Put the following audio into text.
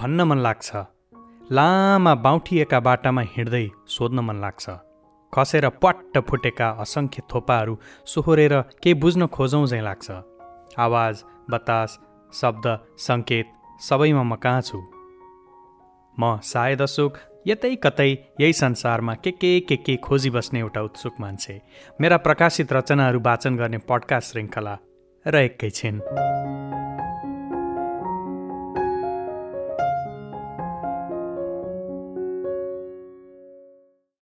भन्न मन लाग्छ। लामा बाउठिएका बाटामा हिँड्दै सोध्न मन लाग्छ। खसेर पट्ट फुटेका असङ्ख्य थोपाहरू सोहोरेर केही बुझ्न खोजौँ झैँ लाग्छ। आवाज बतास शब्द सङ्केत सबैमा म कहाँ छु? म सायद अशोक यतै कतै यही संसारमा के के के के खोजी बस्ने एउटा उत्सुक मान्छे। मेरा प्रकाशित रचनाहरू वाचन गर्ने पड्का श्रृङ्खला र एकैछिन